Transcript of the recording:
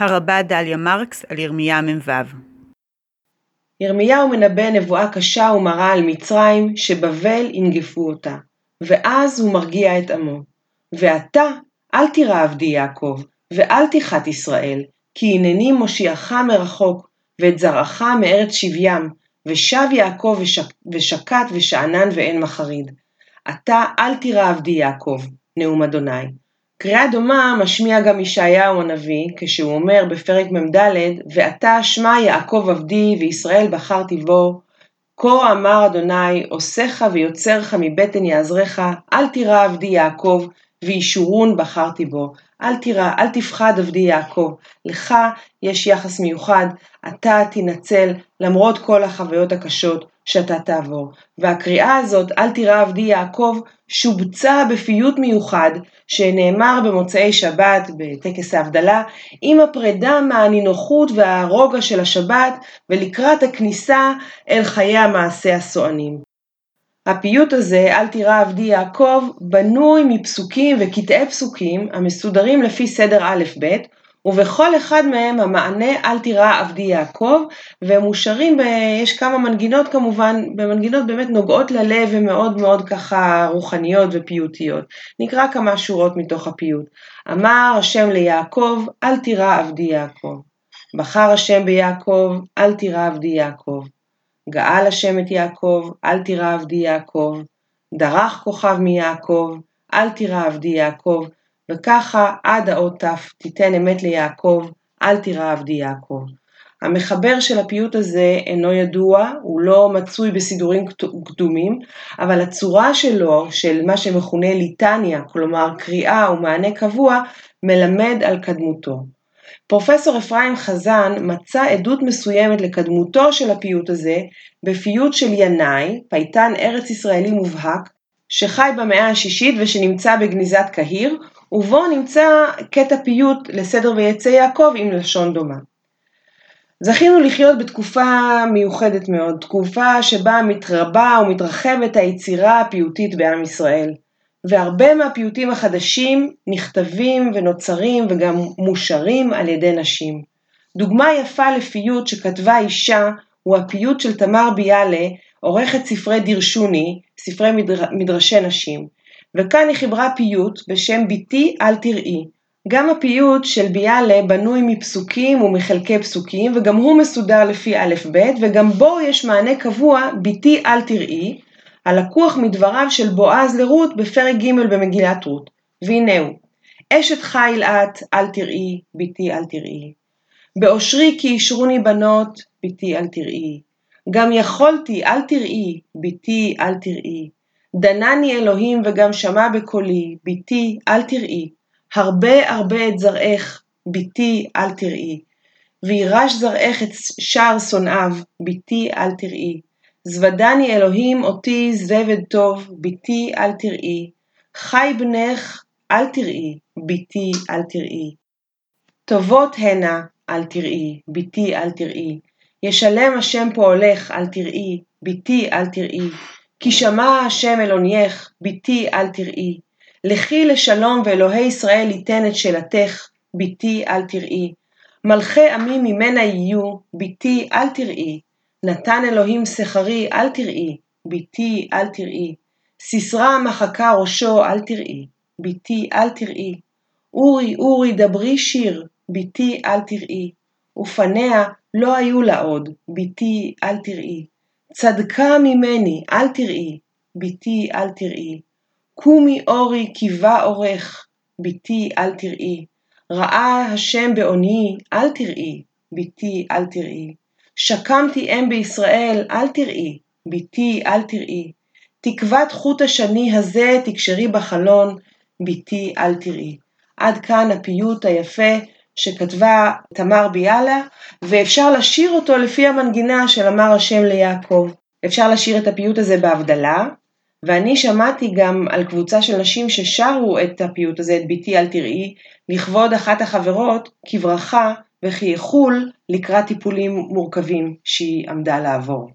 הרבה דליה מרקס על ירמיה מ"ו ירמיהו מנבא נבואה קשה ומרה על מצרים, שבבל ינגפו אותה, ואז הוא מרגיע את עמו. ואתה, אל תירא עבדי יעקב, ואל תיחת ישראל, כי הנני מושיעך מרחוק, ואת זרעך מארץ שבים, ושב יעקב ושק, ושקט ושאנן ואין מחריד. אתה אל תירא עבדי יעקב, נאום אדוני. קריאה דומה משמיע גם ישעיהו הנביא, כשהוא אומר בפרק מ"ד, ועתה שמע יעקב עבדי וישראל בחרתי בו, כה אמר אדוני, עושך ויוצרך מבטן יעזרך, אל תירא עבדי יעקב, וישורון בחרתי בו. אל תירא, אל תפחד עבדי יעקב. לך יש יחס מיוחד, אתה תנצל למרות כל החוויות הקשות שאתה תעבור. והקריאה הזאת, אל תירא עבדי יעקב, שובצה בפיוט מיוחד שנאמר במוצאי שבת בטקס ההבדלה, עם הפרידה מהנינוחות והרוגע של השבת ולקראת הכניסה אל חיי המעשה הסוענים. הפיוט הזה, אל תירא עבדי יעקב, בנוי מפסוקים וקטעי פסוקים המסודרים לפי סדר א'-ב', ובכל אחד מהם המענה אל תירא עבדי יעקב, והם מושרים, ב... יש כמה מנגינות כמובן, במנגינות באמת נוגעות ללב ומאוד מאוד ככה רוחניות ופיוטיות. נקרא כמה שורות מתוך הפיוט. אמר השם ליעקב, אל תירא עבדי יעקב. בחר השם ביעקב, אל תירא עבדי יעקב. גאל השם את יעקב, אל תירא עבדי יעקב, דרך כוכב מיעקב, אל תירא עבדי יעקב, וככה עד האות ת' תיתן אמת ליעקב, אל תירא עבדי יעקב. המחבר של הפיוט הזה אינו ידוע, הוא לא מצוי בסידורים קדומים, אבל הצורה שלו, של מה שמכונה ליטניה, כלומר קריאה ומענה קבוע, מלמד על קדמותו. פרופסור אפרים חזן מצא עדות מסוימת לקדמותו של הפיוט הזה בפיוט של ינאי, פייטן ארץ ישראלי מובהק, שחי במאה השישית ושנמצא בגניזת קהיר, ובו נמצא קטע פיוט לסדר ויצא יעקב עם לשון דומה. זכינו לחיות בתקופה מיוחדת מאוד, תקופה שבה מתרבה ומתרחבת היצירה הפיוטית בעם ישראל. והרבה מהפיוטים החדשים נכתבים ונוצרים וגם מושרים על ידי נשים. דוגמה יפה לפיוט שכתבה אישה הוא הפיוט של תמר ביאלה, עורכת ספרי דירשוני, ספרי מדר... מדרשי נשים. וכאן היא חיברה פיוט בשם ביתי אל תראי. גם הפיוט של ביאלה בנוי מפסוקים ומחלקי פסוקים, וגם הוא מסודר לפי א'-ב', וגם בו יש מענה קבוע, ביתי אל תראי, הלקוח מדבריו של בועז לרות בפרק ג' במגילת רות. והנה הוא, אשת חיל את, אל תראי, בתי אל תראי. באושרי כי אישרוני בנות, בתי אל תראי. גם יכולתי, אל תראי, בתי אל תראי. דנני אלוהים וגם שמע בקולי, בתי אל תראי. הרבה הרבה את זרעך, בתי אל תראי. וירש זרעך את שער שונאיו, בתי אל תראי. זוודני אלוהים אותי זבד טוב, בתי אל תראי, חי בנך אל תראי, בתי אל תראי. טובות הנה אל תראי, בתי אל תראי. ישלם השם פועלך אל תראי, בתי אל תראי. כי שמע השם אלונייך, בתי אל תראי. לכי לשלום ואלוהי ישראל ייתן את שאלתך, בתי אל תראי. מלכי עמי ממנה יהיו, בתי אל תראי. נתן אלוהים שכרי, אל תראי, בתי, אל תראי. סיסרא מחקה ראשו, אל תראי, בתי, אל תראי. אורי, אורי, דברי שיר, בתי, אל תראי. ופניה לא היו לה עוד, בתי, אל תראי. צדקה ממני, אל תראי, בתי, אל תראי. קומי אורי, קיבה אורך, בתי, אל תראי. ראה השם בעוני, אל תראי, בתי, אל תראי. שקמתי אם בישראל, אל תראי, בתי אל תראי. תקוות חוט השני הזה תקשרי בחלון, בתי אל תראי. עד כאן הפיוט היפה שכתבה תמר ביאלה, ואפשר לשיר אותו לפי המנגינה של אמר השם ליעקב. אפשר לשיר את הפיוט הזה בהבדלה, ואני שמעתי גם על קבוצה של נשים ששרו את הפיוט הזה, את ביתי אל תראי, לכבוד אחת החברות, כברכה וכי יחול לקראת טיפולים מורכבים שהיא עמדה לעבור.